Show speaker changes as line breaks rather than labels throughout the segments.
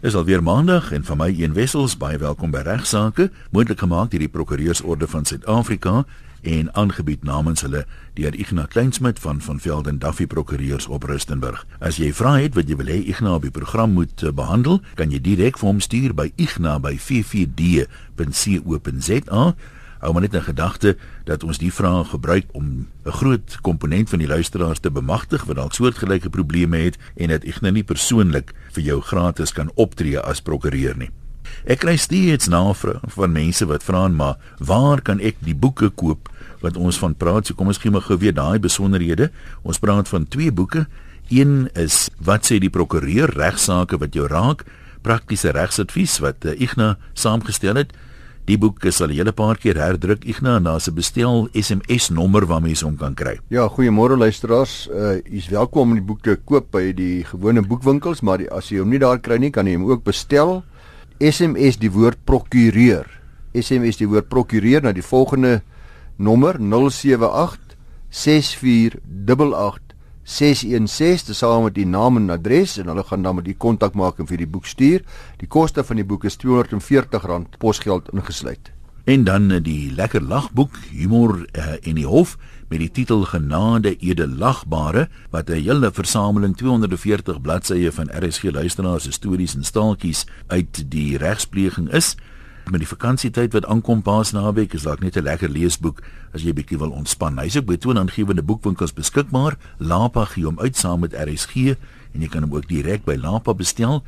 Is alweer maandag en van my een wessels baie welkom by regsaake, moontlik gemaak deur die Prokureursorde van Suid-Afrika en aangebied namens hulle deur Ignas Kleinsmid van van Velden Duffy Prokureurs op Rustenburg. As jy vra het wat jy wil hê Ignas op die program moet uh, behandel, kan jy direk vir hom stuur by ignas@ffd.co.za hou maar net in gedagte dat ons die vraag gebruik om 'n groot komponent van die luisteraars te bemagtig wat dalk soortgelyke probleme het en dat ek nou nie persoonlik vir jou gratis kan optree as prokureur nie. Ek kry steeds navrae van mense wat vra maar waar kan ek die boeke koop wat ons van praat? So kom ons gee maar gou weer daai besonderhede. Ons praat van twee boeke. Een is wat sê die prokureur regsaake wat jou raak, praktiese regsadvies wat uh, Ignas saamgestel het. Die boek is al 'n hele paar keer herdruk. Ignas, daar's 'n bestel SMS nommer waarmee jy hom kan kry.
Ja, goeiemôre luisteraars. Uh jy's welkom om die boek te koop by die gewone boekwinkels, maar die, as jy hom nie daar kry nie, kan jy hom ook bestel. SMS die woord prokureur. SMS die woord prokureur na die volgende nommer 078 6488 616 te saam met die naam en adres en hulle gaan dan met die kontak maak en vir die boek stuur. Die koste van die boek is R240 posgeld ingesluit.
En dan eh, die lekker lagboek Humor uh, en die Hof met die titel Genade Edelagbare wat 'n hele versameling 240 bladsye van RSG luisteraars se stories en staaltjies uit die regspleging is met die vakansietyd wat aankom paas naweek is dalk net 'n lekker leesboek as jy bietjie wil ontspan. Hy's ook by toonaangewende boekwinkels beskikbaar. Lapa gee hom uit saam met RSG en jy kan hom ook direk by Lapa bestel.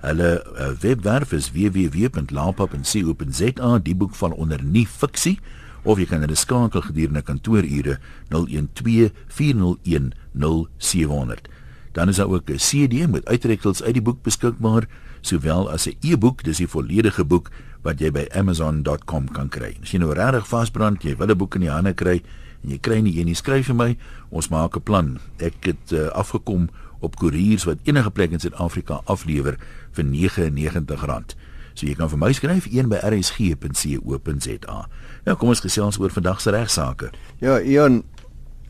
Hulle uh, webwerf is www.lapa.co.za. Die boek val onder nie fiksie of jy kan hulle skakel gedurende kantoorure 012 401 0700. Dan is daar ook 'n CD met uittreksels uit die boek beskikbaar, sowel as 'n e-boek, dis die volledige boek wat jy by amazon.com kan kry. As jy nou regtig vasbrand, jy wil 'n boek in die hande kry en jy kry nie een nie, skryf vir my, ons maak 'n plan. Ek het uh, afgekom op koeriers wat enige plek in Suid-Afrika aflewer vir R99. So jy kan vir my skryf een by rsg.co.za. Nou kom ons gesels oor vandag se regsaake.
Ja, Ian,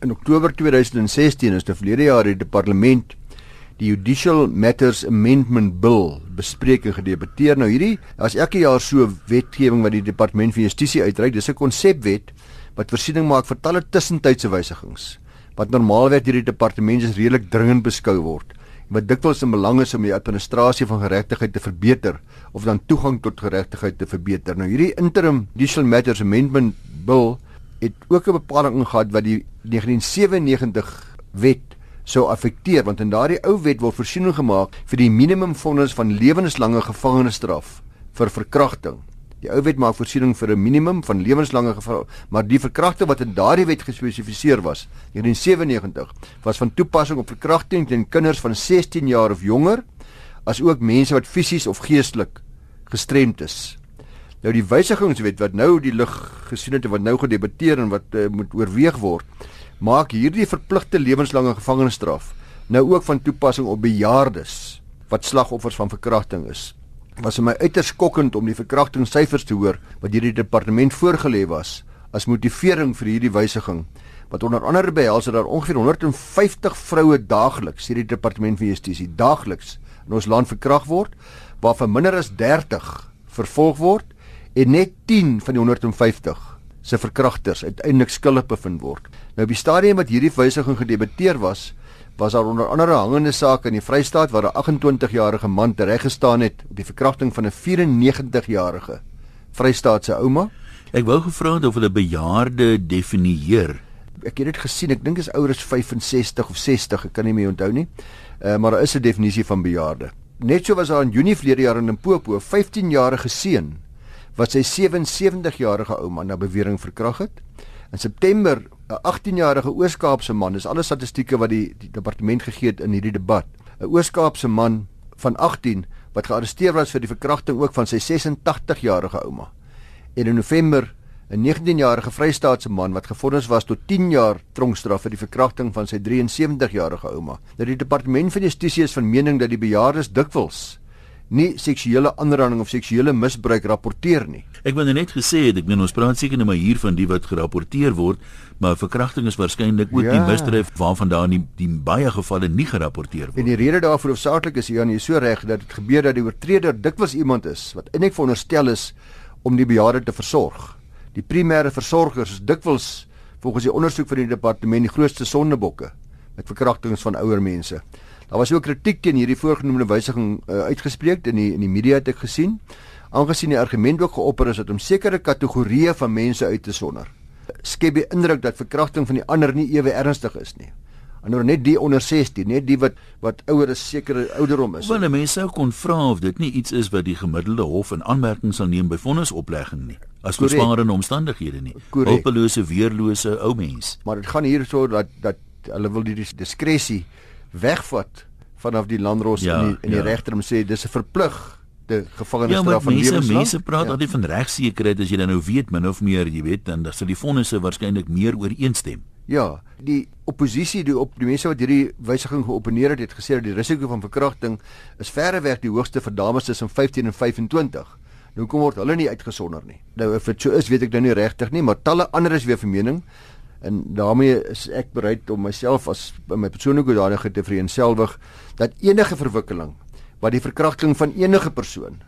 in Oktober 2016 is die verlede jaar die parlement die Judicial Matters Amendment Bill bespreek en gedebatteer. Nou hierdie as elke jaar so wetgewing wat die Departement van Justisie uitreik, dis 'n konsepwet wat voorsiening maak vir talle tussentydse wysigings wat normaalweg deur die departement as redelik dringend beskou word wat dikwels in belang is om die administrasie van geregtigheid te verbeter of dan toegang tot geregtigheid te verbeter. Nou hierdie interim Judicial Matters Amendment Bill het ook 'n bepaling gehad wat die 1997 wet sou affekteer want in daardie ou wet word voorsiening gemaak vir die minimumvonnis van lewenslange gevangenisstraf vir verkrachting. Die ou wet maak voorsiening vir 'n minimum van lewenslange gevangenisstraf, maar die verkrachting wat in daardie wet gespesifiseer was, 1997, was van toepassing op verkrachting teen kinders van 16 jaar of jonger, as ook mense wat fisies of geestelik gestremd is. Nou die wysigingswet wat nou die lig gesien het en wat nou gedebatteer en wat uh, moet oorweeg word, maak hierdie verpligte lewenslange gevangenisstraf nou ook van toepassing op bejaardes wat slagoffers van verkrachting is. Was vir my uiters skokkend om die verkrachtingssyfers te hoor wat hierdie departement voorgelê was as motivering vir hierdie wysiging wat onder andere behels dat daar ongeveer 150 vroue daagliks hierdie departement van justisie daagliks in ons land verkragt word waarvan minder as 30 vervolg word en net 10 van die 150 se verkragters uiteindelik skuldig bevind word. Nou op die stadium wat hierdie wysiging gedebatteer was, was daar onder andere hangende saak in die Vrystaat waar 'n 28-jarige man tereggestaan het op die verkrachting van 'n 94-jarige Vrystaatse ouma.
Ek wou gevra het of hulle bejaarde definieer.
Ek het dit gesien, ek dink is ouer as 65 of 60, ek kan nie meer onthou nie. Uh, maar daar is 'n definisie van bejaarde. Net so was daar in Junie verlede jaar in Limpopo 'n 15-jarige seun wat sy 77-jarige ouma na bewering verkragt het. In September 'n 18-jarige Oos-Kaapse man, dis alle statistieke wat die, die departement gegee het in hierdie debat. 'n Oos-Kaapse man van 18 wat gearresteer was vir die verkrachting ook van sy 86-jarige ouma. En in November 'n 19-jarige Vrystaatse man wat gevonnis was tot 10 jaar tronkstraf vir die verkrachting van sy 73-jarige ouma. Nou die departement van justisie is van mening dat die bejaardes dikwels nie seksuele aanranding of seksuele misbruik rapporteer nie.
Ek wou net gesê het, ek meen ons praat seker nou maar hier van die wat gerapporteer word, maar verkrachting is waarskynlik ook ja. die misdryf waarvan daar nie die baie gevalle nie gerapporteer word.
En die rede daarvoor hoofsaaklik is Jan, jy so reg dat dit gebeur dat die oortreder dikwels iemand is wat eintlik veronderstel is om die bejaarde te versorg. Die primêre versorgers is dikwels volgens die ondersoek van die departement die grootste sondebokke met verkrachtings van ouer mense. Daar was ook kritiek teen hierdie voorgenoemde wysiging uh, uitgespreek in die in die media het ek gesien. Aangesien die argument ook geopper is dat om sekere kategorieë van mense uit te sonder, skep die indruk dat verkrachting van die ander nie ewe ernstig is nie. Anders net die onder 16, net die wat wat ouer is sekere ouderdom is.
Wel, mense sou kon vra of dit nie iets is wat die gemiddelde hof in aanmerking sal neem by vonnisoplegging nie. As verswaarende omstandighede nie. Hulpelose, weerlose ou mens.
Maar dit gaan hier so dat dat hulle wil die diskresie wegvat vanaf die landros ja, in die, in die ja. regter om sê dis 'n verplig die gevangenisstraf ja, van
lewenslang. Ja, mense praat ja. altyd van regsekerheid as jy dan nou weet min of meer, jy weet, dan sal die vonnisse waarskynlik meer ooreenstem.
Ja, die oppositie, die op die mense wat hierdie wysiging geoponeer het, het gesê dat die risiko van verkrachting is verreweg die hoogste vir dames tussen 15 en 25. Nou kom word hulle nie uitgesonder nie. Nou of dit so is, weet ek nou nie regtig nie, maar talle ander is weer van mening en daarmee is ek bereid om myself as my persoonlike hoedanigheid te vereenselwig dat enige verwikkeling wat die verkrachting van enige persoon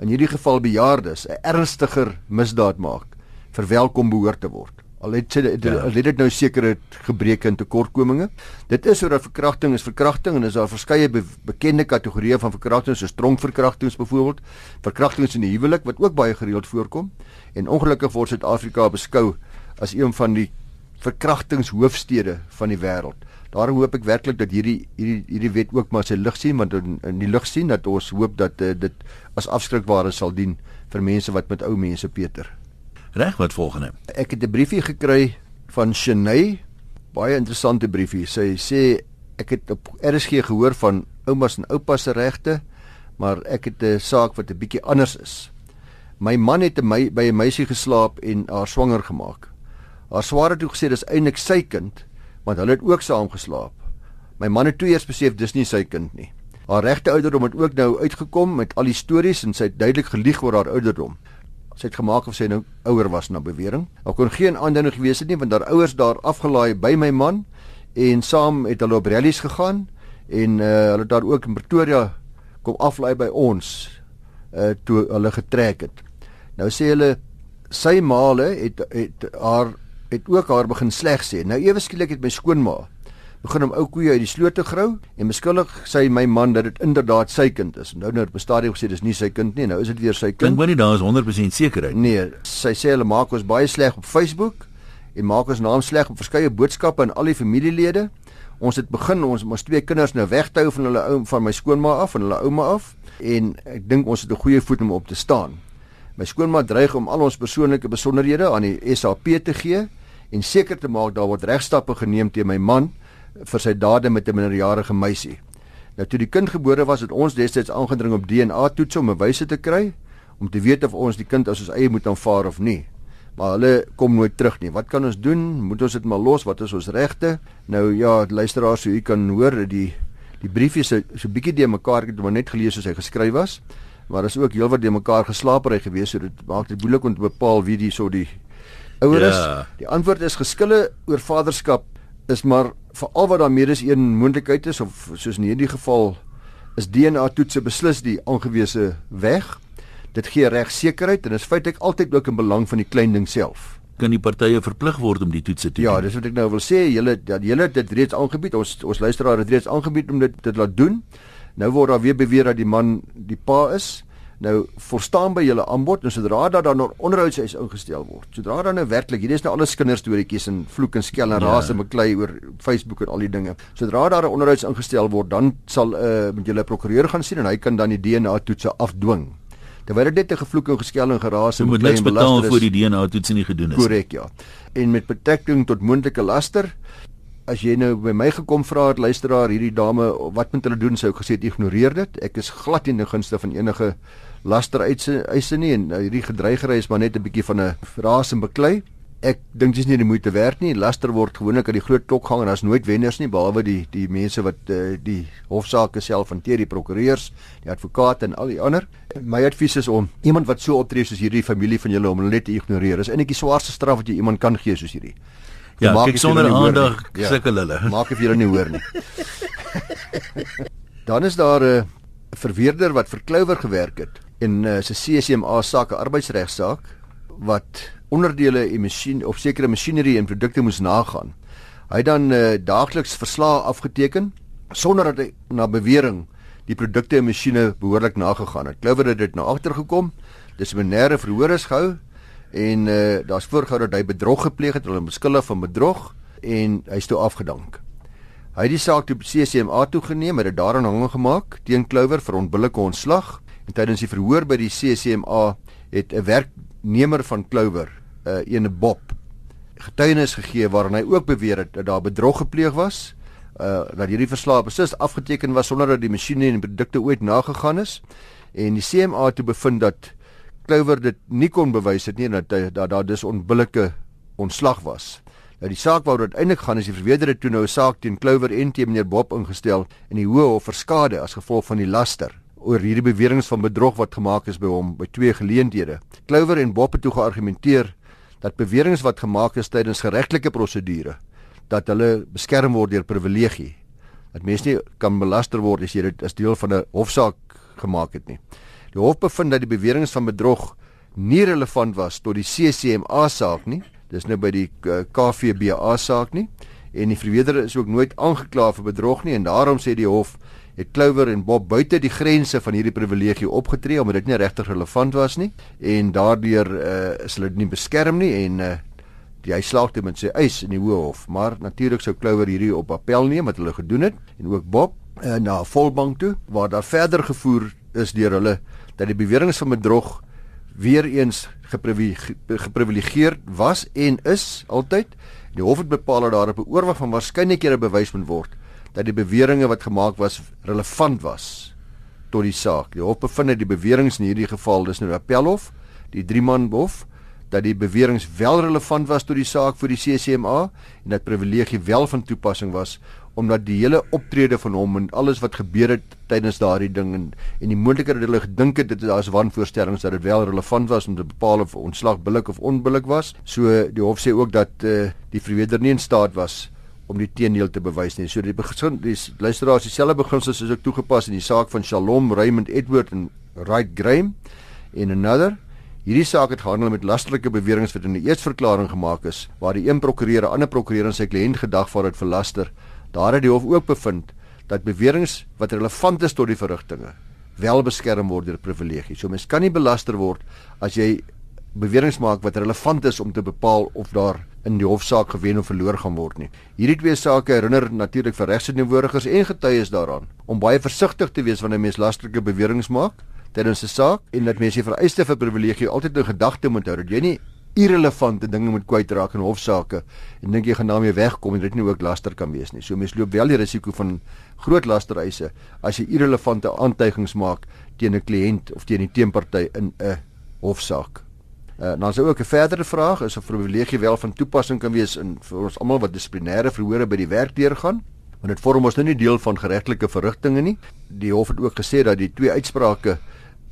in hierdie geval bejaardes 'n ernstiger misdaad maak verwelkom behoort te word. Al het sy dit ja. het dit nou sekere gebreke en tekortkominge. Dit is sodat verkrachting is verkrachting en is daar verskeie be bekende kategorieë van verkrachting soos tronkverkrachtings byvoorbeeld verkrachtings in die huwelik wat ook baie gereeld voorkom. En ongelukkig word Suid-Afrika beskou as een van die verkrachtingshoofstede van die wêreld. Daarom hoop ek werklik dat hierdie hierdie hierdie wet ook maar sy lig sien want in, in die lig sien dat ons hoop dat uh, dit as afskrikbare sal dien vir mense wat met ou mense Peter.
Reg wat volgende.
Ek het 'n briefie gekry van Shenay, baie interessante briefie. Sy sê ek het op RSG gehoor van oumas en oupas se regte, maar ek het 'n saak wat 'n bietjie anders is. My man het my, by 'n meisie geslaap en haar swanger gemaak. Haar swaar het toe gesê dis eintlik sy kind, want hulle het ook saam geslaap. My man het toe eers besef dis nie sy kind nie. Haar regte ouderdom het ook nou uitgekom met al die stories en sy het duidelik gelieg oor haar ouderdom. Sy het gemaak of sy nou ouer was na bewering. Daar kon geen aanduiding gewees het nie want haar ouers daar afgelaai by my man en saam het hulle op rallies gegaan en uh, hulle het daar ook in Pretoria kom aflaai by ons uh toe hulle getrek het. Nou sê hulle sy maale het het haar het ook haar begin sleg sê. Nou ewe skielik het my skoonma begin om ou koeie uit die sloot te grou en beskuldig sy my man dat dit inderdaad sy kind is. Nou nou het bestaadig gesê dis nie sy kind nie. Nou is dit weer sy kind.
Dink maar nie daar is 100% sekerheid.
Nee, sy sê hulle maak ons baie sleg op Facebook en maak ons naam sleg op verskeie boodskappe aan al die familielede. Ons het begin ons ons twee kinders nou weghou van hulle ou van my skoonma af en hulle ouma af en ek dink ons het 'n goeie voet om op te staan. My skoonma dreig om al ons persoonlike besonderhede aan die SAP te gee en seker te maak daar word regstappe geneem teen my man vir sy dade met 'n minderjarige meisie. Nou toe die kind gebore was, het ons destyds aangedring op DNA-toetse om bewyse te kry om te weet of ons die kind as ons eie moet aanvaar of nie. Maar hulle kom nooit terug nie. Wat kan ons doen? Moet ons dit maar los? Wat is ons regte? Nou ja, luisteraars, so u kan hoor die die briefie is so 'n bietjie de mekaar, ek het hom net gelees soos hy geskryf was maar is ook heelwat de mekaar geslaapery gewees so dit maak dit moeilik om te bepaal wie die so die ouer is. Ja. Die antwoord is geskille oor vaderskap is maar veral wat daar meer is een moontlikheid is of soos in hierdie geval is DNA toetse beslis die aangewese weg. Dit gee regsekerheid en is feitelik altyd ook in belang van die klein ding self.
Kan die partye verplig word om die toetse te
ja, doen? Ja, dis wat ek nou wil sê. Julle dat julle dit reeds aangebied. Ons ons luisteraar het reeds aangebied om dit dit laat doen. Nou word daar weer beweer dat die man die pa is. Nou verstaan by julle aanbod en sodra daar dan onderhoudshuis ingestel word. Sodra dan nou werklik, hierdie is nou alles kinderstories en vloek en skel en ja. raas en beklei oor Facebook en al die dinge. Sodra daar 'n onderhouds ingestel word, dan sal uh met julle prokureur gaan sien en hy kan dan die DNA toetse afdwing. Terwyl dit net 'n gevloek en geskel en geraas
en beklei en belasting is vir die DNA toets nie gedoen is.
Korrek, ja. En met betrekking tot moontlike laster as jy nou by my gekom vra het luisteraar hierdie dame wat moet hulle doen sou ek gesê ignoreer dit ek is glad nie gunste van enige laster eise nie en uh, hierdie gedreigery is maar net 'n bietjie van 'n verraas en beklei Ek dink dis nie die moeite werd nie. Laster word gewoonlik aan die groot klok gehang en daar's nooit wenners nie behalwe die die mense wat uh, die hofsaake self hanteer, die prokureurs, die advokate en al die ander. My advies is om iemand wat so optree soos hierdie familie van julle om hulle net te ignoreer. Dis eintlik die swaarste straf wat jy iemand kan gee soos hierdie.
Ja, kyk sonder aandag ja, sukkel hulle.
Maak of jy hulle nie hoor nie. Dan is daar 'n uh, verweerder wat vir Clover gewerk het en uh, sy CCMA saak, 'n arbeidsregsaak wat onderdele en masjien of sekere masjinerie en produkte moes nagaan. Hy het dan uh, daagliks verslae afgeteken sonder dat hy na bewering die produkte en masjiene behoorlik nagegaan het. Clover het dit na agtergekom. Dissiplinêre verhoor is gehou en uh, daar's voorgehou dat hy bedrog gepleeg het, hulle beskuldig van bedrog en hy's toe afgedank. Hy het die saak toe CCMA toegeneem en dit daaraan hanging gemaak teen Clover vir onbillike ontslag. En tydens die verhoor by die CCMA het 'n werknemer van Clover, 'n uh, ene Bob, getuienis gegee waarin hy ook beweer het dat daar bedrog gepleeg was, uh dat hierdie verslae presies afgeteken was sonder dat die masjiene en produkte ooit nagegaan is. En die CMA het bevind dat Clover dit nie kon bewys het nie dat daar da, da, dus onbillike ontslag was. Nou die saak waaroor uiteindelik gaan is die verweerderde toe nou 'n saak teen Clover en teen meneer Bob ingestel in die Hoë Hof vir skade as gevolg van die laster oor hierdie beweringe van bedrog wat gemaak is by hom by twee geleenthede. Clover en Bob het toe geargumenteer dat beweringe wat gemaak is tydens geregtelike prosedure dat hulle beskerm word deur privilegie. Dat mens nie kan belaster word as jy dit as deel van 'n hofsaak gemaak het nie. Die hof bevind dat die beweringe van bedrog nie relevant was tot die CCMA saak nie. Dis nou by die eh, KVBA saak nie. En die verweerder is ook nooit aangekla vir bedrog nie. En daarom sê die hof het Clover en Bob buite die grense van hierdie privilegie opgetree omdat dit nie regtig relevant was nie. En daardeur uh, is hulle nie beskerm nie en uh, die hy slaag toe met sy eis in die hoë hof. Maar natuurlik sou Clover hierdie op appel neem wat hulle gedoen het. En ook Bob uh, na volbank toe waar daar verder gevoer is deur hulle dat die beweringe van bedrog weer eens geprivilegeerd was en is altyd die hof het bepaal dat daar op 'n oorwag van waarskynlikhede bewys moet word dat die beweringe wat gemaak was relevant was tot die saak. Die hof bevind dat die beweringe in hierdie geval dis nou appelhof, die drie man hof dat die beweringe wel relevant was tot die saak vir die CCMA en dat privilegie wel van toepassing was omdat die hele optrede van hom en alles wat gebeur het tydens daardie ding en en die moontlikheid dat hulle gedink het dit daar's wanvoorstellings dat dit wel relevant was om te bepaal of ontslag billik of onbillik was. So die hof sê ook dat uh, die verweerder nie in staat was om die teendeel te bewys nie. So die begin die luisteraars dieselfde beginsels is ook toegepas in die saak van Shalom Raymond Edward en Wright Graham en another. Hierdie saak het gehandel met lasterlike beweringe wat in die eerste verklaring gemaak is waar die een prokureur 'n ander prokureur aan sy kliënt gedagvaar het vir laster. Daar het die hof ook bevind dat beweringe wat relevant is tot die verrigtinge wel beskerm word deur privilegie. So mens kan nie belaster word as jy beweringe maak wat relevant is om te bepaal of daar in die hofsaak gewen of verloor gaan word nie. Hierdie twee sake herinner natuurlik vir regsdienwoordigers en getuies daaraan om baie versigtig te wees wanneer mens lasterlike beweringe maak tydens 'n saak en dat mense vereiste vir privilegie altyd in gedagte moet hou dat jy nie irrelevante dinge moet kwytraak in hofsaake en dink jy gaan daarmee wegkom en dit nie ook laster kan wees nie. So mense loop wel die risiko van groot lastereise as jy irrelevante aantuigings maak teen 'n kliënt of teen die teenparty in 'n hofsaak. Uh, dan is ook 'n verdere vraag is of privilegie wel van toepassing kan wees in vir ons almal wat dissiplinêre verhore by die werk deurgaan. Want dit vorm ons nou nie deel van geregtelike verrigtinge nie. Die hof het ook gesê dat die twee uitsprake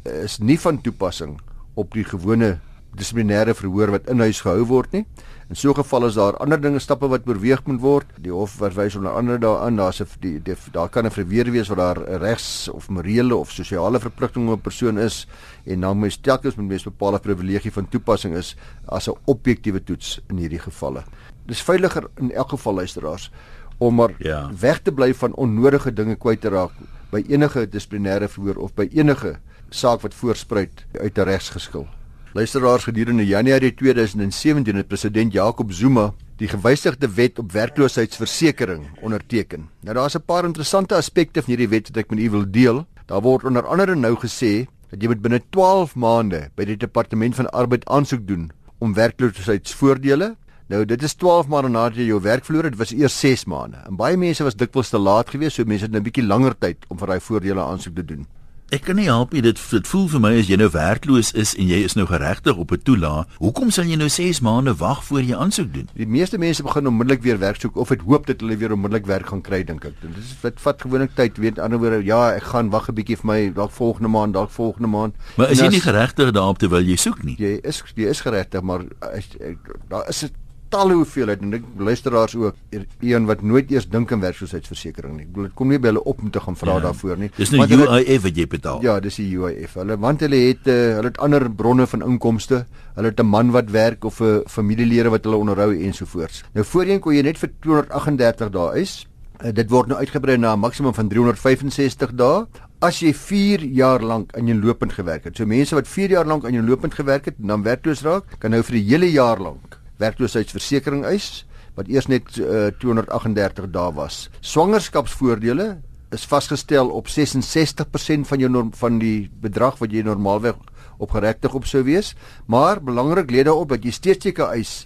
is nie van toepassing op die gewone dissiplinêre verhoor wat in huis gehou word nie. In so 'n geval is daar ander dinge stappe wat oorweeg moet word. Die hof verwys onder andere daaraan daar's 'n die, die daar kan 'n verweer wees wat daar regs of morele of sosiale verpligting op 'n persoon is en dan moet telkens met mens bepaalde privilegie van toepassing is as 'n objektiewe toets in hierdie gevalle. Dis veiliger in elk geval luisteraars om maar ja. weg te bly van onnodige dinge kwyt te raak by enige dissiplinêre verhoor of by enige saak wat voorspruit uit 'n regsgeskil. Luisteraars gedurende Januarie 2017 het president Jacob Zuma die gewysigde wet op werkloosheidsversekering onderteken. Nou daar's 'n paar interessante aspekte van hierdie wet wat ek met u wil deel. Daar word onder andere nou gesê dat jy moet binne 12 maande by die departement van arbeid aansoek doen om werkloosheidsvoordele. Nou dit is 12 maande nadat jy jou werk verloor het, dit was eers 6 maande. En baie mense was dikwels te laat geweest, so mense het nou 'n bietjie langer tyd om vir daai voordele aansoek te doen.
Ek kan nie help nie, dit dit voel vir my as jy nou werkloos is en jy is nou geregtig op 'n toelaag, hoekom sal jy nou 6 maande wag voor jy aansoek doen?
Die meeste mense begin onmiddellik weer werk soek of het hoop dat hulle weer onmiddellik werk gaan kry dink ek. Dit is wat vat gewoonlik tyd, weet ander woorde, ja, ek gaan wag 'n bietjie vir my dalk volgende maand, dalk volgende maand.
Maar is jy nie geregtig daarop terwyl jy soek nie?
Jy is jy is geregtig, maar as, ek, daar is 'n talle hoeveelheid en ek luisteraars ook een wat nooit eers dink aan werkloosheidversekering nie. Ek bedoel dit kom nie by hulle op om te gaan vra ja, daarvoor nie.
Dis nou UIF wat jy betaal.
Ja, dis die UIF. Hulle want hulle het uh, hulle het ander bronne van inkomste. Hulle het 'n man wat werk of 'n familielede wat hulle onderhou ensovoorts. Nou voorheen kon jy net vir 238 dae is. Uh, dit word nou uitgebrei na 'n maksimum van 365 dae as jy 4 jaar lank aan jou lopend gewerk het. So mense wat 4 jaar lank aan jou lopend gewerk het en dan werkloos raak, kan nou vir die hele jaar lank werkloosheidsversekering eis wat eers net uh, 238 dae was. Swangerskapsvoordele is vasgestel op 66% van jou norm, van die bedrag wat jy normaalweg opgeregtig op sou wees, maar belangrik lede op dat jy steeds seker eis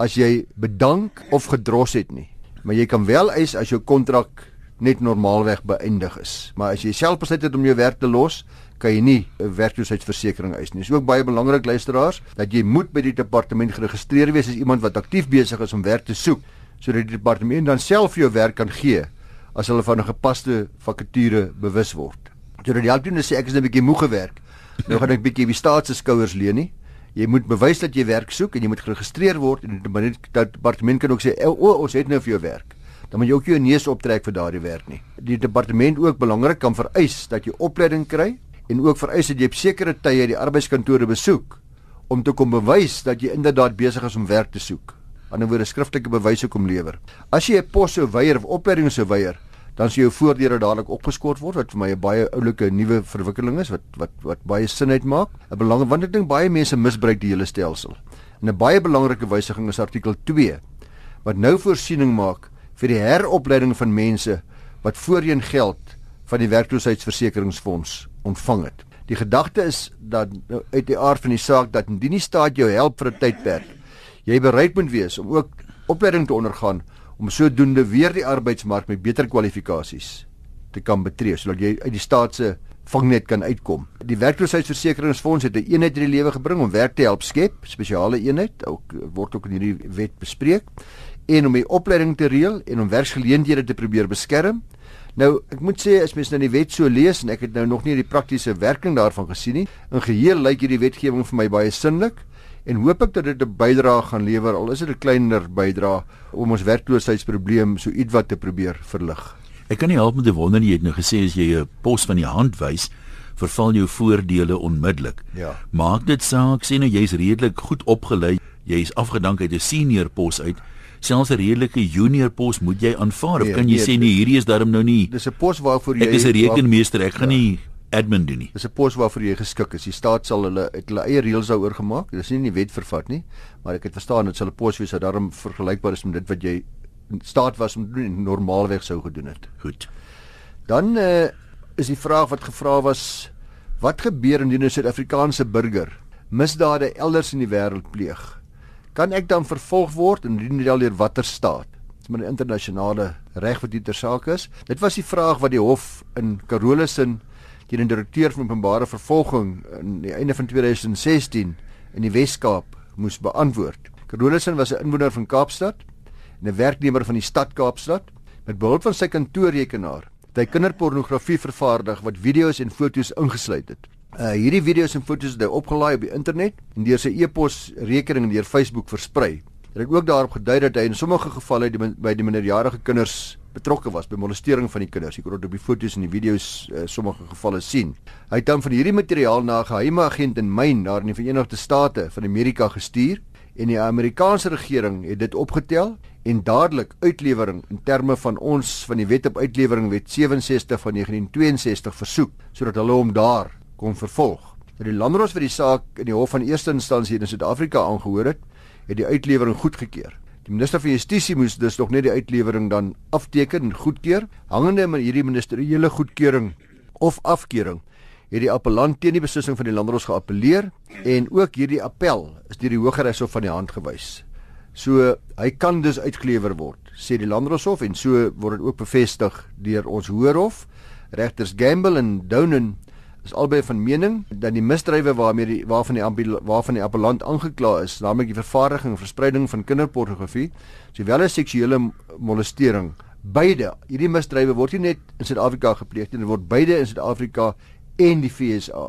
as jy bedank of gedros het nie. Maar jy kan wel eis as jou kontrak net normaalweg beëindig is. Maar as jy self besluit het om jou werk te los, kan jy nie 'n werkloosheidsversekering eis nie. Dit is ook baie belangrik luisteraars dat jy moet by die departement geregistreer wees as iemand wat aktief besig is om werk te soek, sodat die departement dan self vir jou werk kan gee as hulle van 'n gepaste vakature bewus word. Sodat die helpende sê ek is 'n bietjie moeg gewerk. Nou gaan ek bietjie die staat se skouers leun nie. Jy moet bewys dat jy werk soek en jy moet geregistreer word en die departement kan ook sê o, oh, ons het nou vir jou werk dan moet jy ook jou neus optrek vir daardie werk nie. Die departement ook belangrik kan vereis dat jy opleiding kry en ook vereis dat jy op sekere tye die arbeidskantore besoek om te kom bewys dat jy inderdaad besig is om werk te soek. Aan 'n woorde skriftelike bewyse kom lewer. As jy 'n pos sou weier of opleiding sou weier, dan sou jou voordele dadelik opgeskort word wat vir my 'n baie oulike nuwe verwikkeling is wat wat wat baie sin uitmaak. 'n Belang want ek dink baie mense misbruik die hele stelsel. En 'n baie belangrike wysiging is artikel 2 wat nou voorsiening maak vir die heropleiding van mense wat voorheen geld van die werkloosheidsversekeringsfonds ontvang het. Die gedagte is dat nou, uit die aard van die saak dat indien die staat jou help vir 'n tydperk, jy bereid moet wees om ook opleiding te ondergaan om sodoende weer die arbeidsmark met beter kwalifikasies te kan betree sodat jy uit die staat se vangnet kan uitkom. Die werkloosheidsversekeringsfonds het 'n eenheid in die lewe gebring om werk te help skep, spesiale eenheid, ook word ook in hierdie wet bespreek en om die opleiding te reël en om werksgeleenthede te probeer beskerm. Nou, ek moet sê as mens nou die wet so lees en ek het nou nog nie die praktiese werking daarvan gesien nie, in geheel lyk hierdie wetgewing vir my baie sinlik en hoop ek dat dit 'n bydrae gaan lewer al is dit 'n kleiner bydrae om ons werkloosheidsprobleem so ietwat te probeer verlig.
Ek kan nie help met te wonder jy het nou gesê as jy 'n pos van die hand wys, verval jou voordele onmiddellik.
Ja.
Maak dit saak sê nou jy's redelik goed opgelei, jy's afgedank uit 'n senior pos uit selfs 'n redelike junior pos moet jy aanvaar. Nee, kan jy nee, sê nee, hierdie is daarom nou nie.
Dis 'n pos waarvoor jy
Ek is 'n rekenmeester, ek gaan ja. nie admin doen nie.
Dis 'n pos waarvoor jy geskik is. Die staat sal hulle het hulle eie reëls daaroor gemaak. Dis nie in die wet vervat nie, maar ek het verstaan dit sal 'n pos wees wat daarom vergelykbaar is met dit wat jy staat was om doen en normaalweg sou gedoen het.
Goed.
Dan uh, is die vraag wat gevra was wat gebeur indien 'n Suid-Afrikaanse burger misdade elders in die wêreld pleeg? Kan ek dan vervolg word indien dit al deur watter staat? Dit is maar 'n internasionale reg wat hier ter saak is. Dit was die vraag wat die hof in Carolusin teen 'n direkteur van openbare vervolging in die einde van 2016 in die Wes-Kaap moes beantwoord. Carolusin was 'n inwoner van Kaapstad en 'n werknemer van die stad Kaapstad met behulp van sy kantoorrekenaar het hy kinderpornografie vervaardig wat video's en foto's ingesluit het. Uh hierdie video's en foto's het hy opgelaai op die internet en deur sy e-pos rekening en deur Facebook versprei. Hy het ook daarop gedui dat hy in sommige gevalle die, by die minderjarige kinders betrokke was by molestering van die kinders. Jy kon dit op die foto's en die video's uh, sommige gevalle sien. Hy het dan van hierdie materiaal na 'n geheime agent in Maine daar in die Verenigde State van Amerika gestuur en die Amerikaanse regering het dit opgetel en dadelik uitlewering in terme van ons van die Wet op Uitlewering Wet 67 van 1962 versoek sodat hulle hom daar kon vervolg. Die landros vir die saak in die hof van eerste instansie in Suid-Afrika aangehoor het, het die uitlewering goedgekeur. Die minister van Justisie moes dus nog net die uitlewering dan afteken en goedkeur. Hangende met hierdie ministeriële goedkeuring of afkeuring, het die appellant teen die beslissing van die landros geappeleer en ook hierdie appel is deur die Hooggeregshof van die hand gewys. So hy kan dus uitgelewer word, sê die landroshof en so word dit ook bevestig deur ons Hoërhof. Regters Gamble en Downen is albei van mening dat die misdrywe waarmee die waarvan die waarvan die appellant aangekla is, naamlik die vervaardiging en verspreiding van kinderpornografie, sowel as seksuele molestering, beide hierdie misdrywe word nie net in Suid-Afrika gepleeg nie, dit word beide in Suid-Afrika en die FSA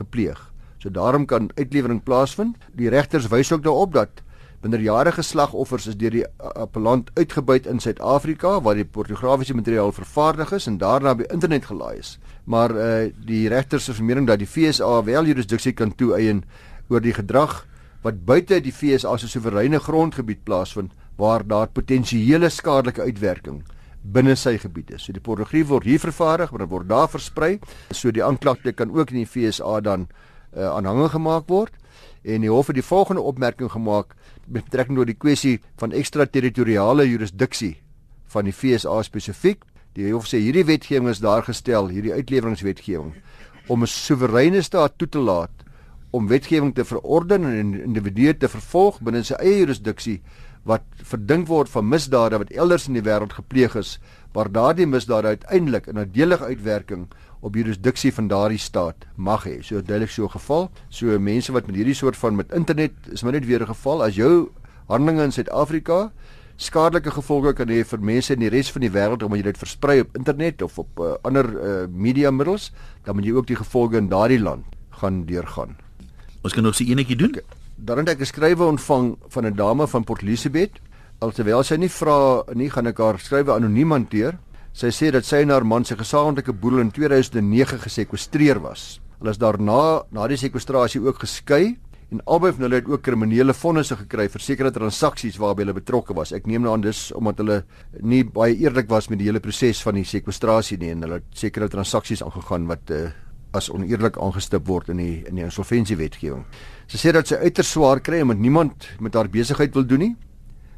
gepleeg. So daarom kan uitlewering plaasvind. Die regters wys ook daarop dat minderjarige slagoffers is deur die appellant uitgebuit in Suid-Afrika waar die pornografiese materiaal vervaardig is en daarna by internet gelaai is. Maar uh, die regters se vermening dat die FSA wel jurisdiksie kan toeëien oor die gedrag wat buite die FSA se soewereine grondgebied plaasvind waar daar potensiële skadelike uitwerking binne sy gebied is. So die pornografie word hier vervaardig, maar dit word daar versprei. So die aanklagte kan ook in die FSA dan uh, aanhangig gemaak word en die hof het die volgende opmerking gemaak met betrekking tot die kwessie van ekstraterritoriale jurisdiksie van die FSA spesifiek. Die hof sê hierdie wetgewing is daar gestel, hierdie uitleweringswetgewing om 'n soewereine staat toe te laat om wetgewing te verorden en individue te vervolg binne sy eie jurisdiksie wat verdink word van misdade wat elders in die wêreld gepleeg is, waar daardie misdade uiteindelik 'n nadelige uitwerking op jurisdiksie van daardie staat mag hê. So duidelik so 'n geval. So mense wat met hierdie soort van met internet is maar net weer 'n geval as jou handelinge in Suid-Afrika skadelike gevolge kan hê vir mense in die res van die wêreld omdat jy dit versprei op internet of op uh, ander uh, media middels, dan moet jy ook die gevolge in daardie land gaan deurgaan.
Ons kan nog se enetjie doen.
Okay. Daarin het ek 'n skrywe ontvang van 'n dame van Port Elizabeth. Alhoewel sy nie vra nie, gaan ek haar skrywe anoniem hanteer. Sy sê dat sy en haar man se gesamentlike boedel in 2009 gesekwestreer was. Hulle is daarna na die sekwestrasie ook geskei en albei van hulle het ook kriminele vonnisse gekry vir sekere transaksies waarby hulle betrokke was. Ek neem nou aan dis omdat hulle nie baie eerlik was met die hele proses van die sekwestrasie nie en hulle het sekere transaksies aangegaan wat uh, as oneerlik aangestip word in die in die insolventiewetgewing. Sy sê dat sy uiters swaar kry omdat niemand met haar besigheid wil doen nie.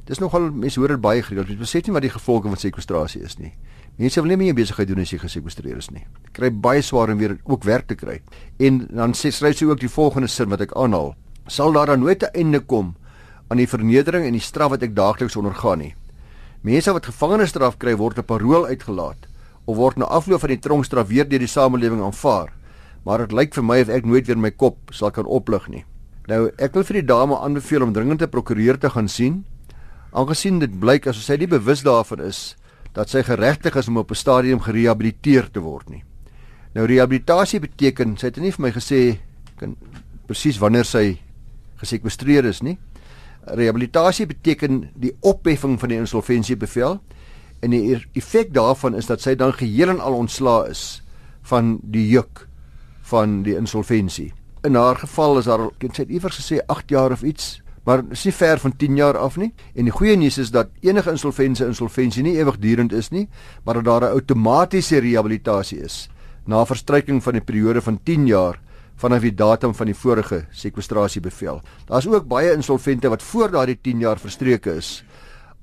Dis nogal mense hoor dit baie gereeld. Jy besef nie wat die gevolge van sekwestrasie is nie. Mense wil nie meer besigheid doen as jy gesekwestreer is nie. Kry baie swaar om weer ook werk te kry. En dan sê skryf sy ook die volgende sin wat ek aanhaal. Sal daar dan nooit 'n einde kom aan die vernedering en die straf wat ek daagliks ondergaan nie? Mense wat gevangenisstraf kry word op parol uitgelaat of word na afloop van die tronkstraf weer deur die samelewing aanvaar maar dit lyk vir my of ek nooit weer my kop sal kan oplig nie. Nou, ek wil vir die dame aanbeveel om dringend 'n prokureur te gaan sien, aangesien dit blyk asof sy nie bewus daarvan is dat sy geregtig is om op 'n stadium gerehabiliteer te word nie. Nou rehabilitasie beteken, sy het nie vir my gesê kan presies wanneer sy gesekwestreer is nie. Rehabilitasie beteken die opheffing van die insolvensiebevel en die effek daarvan is dat sy dan geheel en al ontslaa is van die juk van die insolventie. In haar geval is haar kind sê iewers gesê 8 jaar of iets, maar is nie ver van 10 jaar af nie. En die goeie nuus is dat enige insolventie insolventie nie ewigdurend is nie, maar dat daar 'n outomatiese rehabilitasie is na verstryking van 'n periode van 10 jaar vanaf die datum van die vorige sekwestrasiebevel. Daar's ook baie insolvente wat voor daardie 10 jaar verstreke is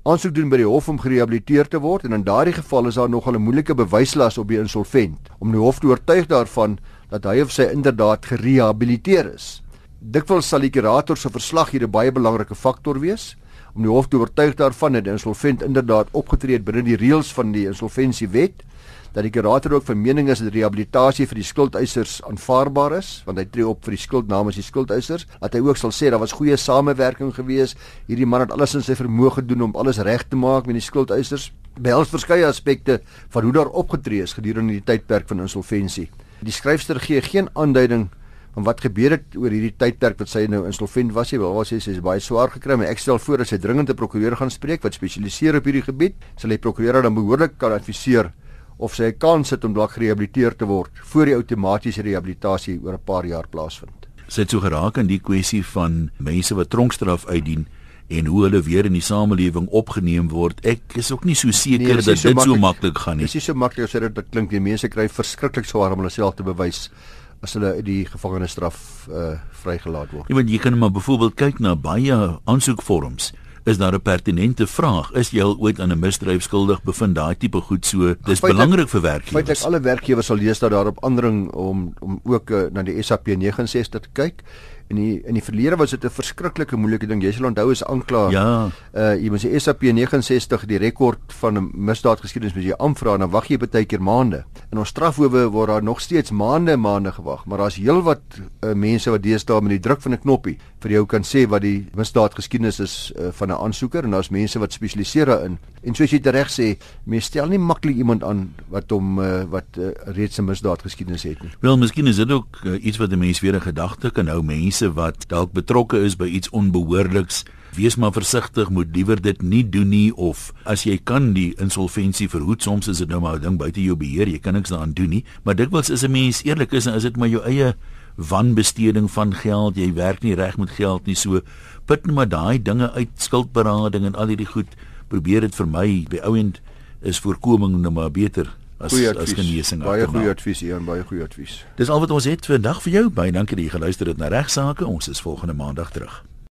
aansoek doen by die hof om gerehabiliteer te word en in daardie geval is daar nogal 'n moeilike bewyslas op die insolvent om die hof te oortuig daarvan dat hy of sy inderdaad gerehabiliteer is. Dikwels sal die kurator se verslag hier 'n baie belangrike faktor wees om die hof te oortuig daarvan dat die insolvent inderdaad opgetree het binne die reëls van die insolventiewet dat die kurator ook van mening is dat rehabilitasie vir die skuldeisers aanvaarbaar is want hy tree op vir die skuld namens die skuldeisers dat hy ook sal sê daar was goeie samewerking gewees hierdie man het alles in sy vermoë gedoen om alles reg te maak met die skuldeisers behels verskeie aspekte van hoe daar opgetree is gedurende die tydperk van insolventie. Die skryfster gee geen aanduiding van wat gebeur het oor hierdie tydperk wat sy nou insolvent was. Sy wil sê sy is baie swaar gekry, maar ek stel voor dat sy dringend 'n prokureur gaan spreek wat spesialiseer op hierdie gebied. Sal die prokureur dan behoorlik kan adviseer of sy 'n kans het om dalk gerehabiliteer te word voor die outomatiese rehabilitasie oor 'n paar jaar plaasvind.
Sy het so geraak aan die kwessie van mense wat tronkstraf uitdien en hoe hulle weer in die samelewing opgeneem word. Ek is ook nie so seker nee, dat dit so maklik gaan nie.
Dit is so maklik as dit klink. Die mense kry verskriklik swaar om hulle self te bewys as hulle uit die gevangenisstraf uh vrygelaat word.
Ja, want jy kan maar byvoorbeeld kyk na baie aansoekvorms. Is daar 'n pertinente vraag? Is jy al ooit aan 'n misdryf skuldig bevind? Daai tipe goed so. Dis belangrik vir werkgewers.
Feitelik alle werkgewers sal lees dat daar op aandring om om ook uh, na die SAP 69 te kyk In die in die verlede was dit 'n verskriklike moeilike ding. Jy sal onthou as aanklaer.
Ja.
Uh jy moet se SAP 69 die rekord van 'n misdaadgeskiedenis moet jy aanvra en dan wag jy baie keer maande. In ons strafhowe word daar nog steeds maande en maande gewag, maar daar's heelwat uh, mense wat deesdae met die druk van 'n knoppie vir jou kan sê wat die misdaadgeskiedenis is uh, van 'n aansoeker en daar's mense wat spesialiseer daarin. En soos jy reg sê, mense stel nie maklik iemand aan wat hom uh, wat uh, reeds 'n misdaadgeskiedenis het nie.
Wel, miskien is dit ook uh, iets wat 'n mens weer in gedagte kan hou. Mense wat dalk betrokke is by iets onbehoorliks, wees maar versigtig, moet liewer dit nie doen nie of as jy kan die insolventie verhoed, soms is dit nou maar 'n ding buite jou beheer, jy kan niks daaraan doen nie, maar dikwels is 'n mens eerlik is en is dit maar jou eie wanbesteding van geld, jy werk nie reg met geld nie, so put net maar daai dinge uit, skuldberading en al hierdie goed, probeer dit vir my by ouend is voorkoming nou maar beter as as genesing.
Baie goeie advies hier en baie goeie advies.
Dis al wat ons het vandag vir jou. Baie dankie dat jy geluister het na regsaake. Ons is volgende maandag terug.